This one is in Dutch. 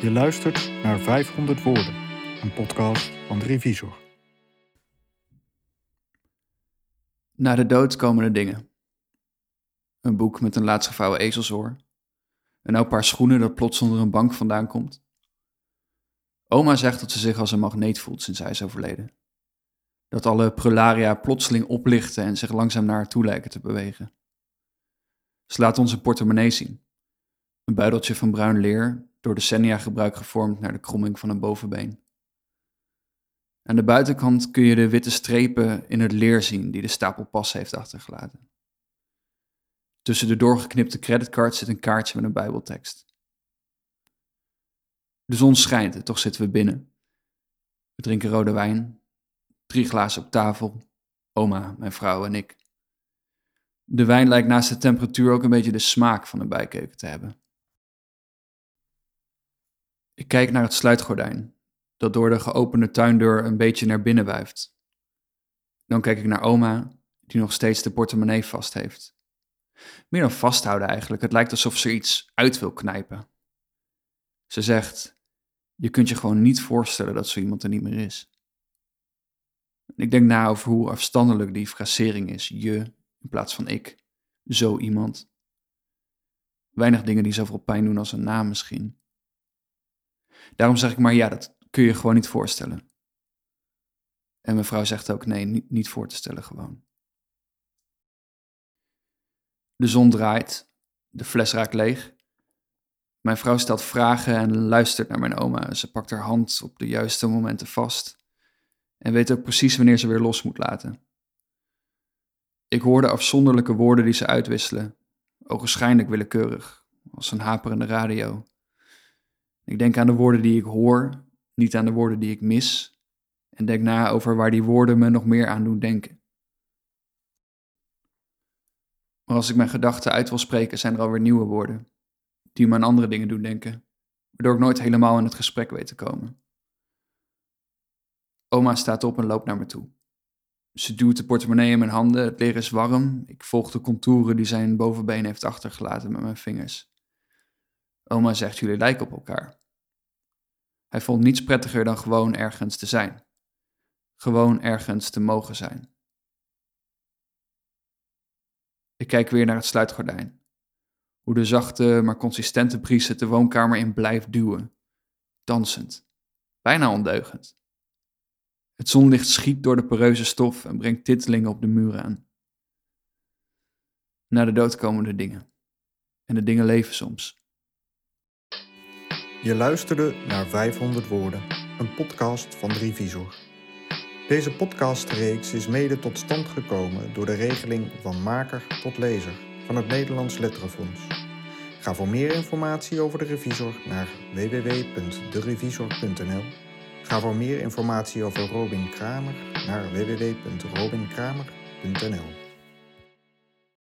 Je luistert naar 500 woorden, een podcast van de Revisor. Na de dood komen er dingen. Een boek met een laatstgevouwen ezelsoor. Een oud paar schoenen dat plots onder een bank vandaan komt. Oma zegt dat ze zich als een magneet voelt sinds hij is overleden. Dat alle prularia plotseling oplichten en zich langzaam naar haar toe lijken te bewegen. Ze laat ons een portemonnee zien. Een buideltje van bruin leer, door decennia gebruik gevormd naar de kromming van een bovenbeen. Aan de buitenkant kun je de witte strepen in het leer zien die de stapel pas heeft achtergelaten. Tussen de doorgeknipte creditcards zit een kaartje met een bijbeltekst. De zon schijnt en toch zitten we binnen. We drinken rode wijn, drie glazen op tafel, oma, mijn vrouw en ik. De wijn lijkt naast de temperatuur ook een beetje de smaak van een bijkeuken te hebben. Ik kijk naar het sluitgordijn, dat door de geopende tuindeur een beetje naar binnen wuift. Dan kijk ik naar oma, die nog steeds de portemonnee vast heeft. Meer dan vasthouden eigenlijk, het lijkt alsof ze iets uit wil knijpen. Ze zegt: Je kunt je gewoon niet voorstellen dat zo iemand er niet meer is. Ik denk na over hoe afstandelijk die frasering is, je in plaats van ik, zo iemand. Weinig dingen die zoveel pijn doen als een naam misschien. Daarom zeg ik maar ja, dat kun je gewoon niet voorstellen. En mijn vrouw zegt ook nee, niet, voor te stellen gewoon. De zon draait, de fles raakt leeg. Mijn vrouw stelt vragen en luistert naar mijn oma. Ze pakt haar hand op de juiste momenten vast en weet ook precies wanneer ze weer los moet laten. Ik hoor de afzonderlijke woorden die ze uitwisselen, ogenschijnlijk willekeurig, als een haperende radio. Ik denk aan de woorden die ik hoor, niet aan de woorden die ik mis, en denk na over waar die woorden me nog meer aan doen denken. Maar als ik mijn gedachten uit wil spreken, zijn er alweer nieuwe woorden, die me aan andere dingen doen denken, waardoor ik nooit helemaal in het gesprek weet te komen. Oma staat op en loopt naar me toe. Ze duwt de portemonnee in mijn handen, het leer is warm. Ik volg de contouren die zijn bovenbeen heeft achtergelaten met mijn vingers. Oma zegt: Jullie lijken op elkaar. Hij vond niets prettiger dan gewoon ergens te zijn. Gewoon ergens te mogen zijn. Ik kijk weer naar het sluitgordijn. Hoe de zachte, maar consistente bries het de woonkamer in blijft duwen. Dansend. Bijna ondeugend. Het zonlicht schiet door de poreuze stof en brengt tittelingen op de muren aan. Na de dood komen de dingen. En de dingen leven soms. Je luisterde naar 500 woorden, een podcast van de Revisor. Deze podcastreeks is mede tot stand gekomen door de regeling van maker tot lezer van het Nederlands Letterenfonds. Ga voor meer informatie over de Revisor naar www.derevisor.nl. Ga voor meer informatie over Robin Kramer naar www.robinkramer.nl.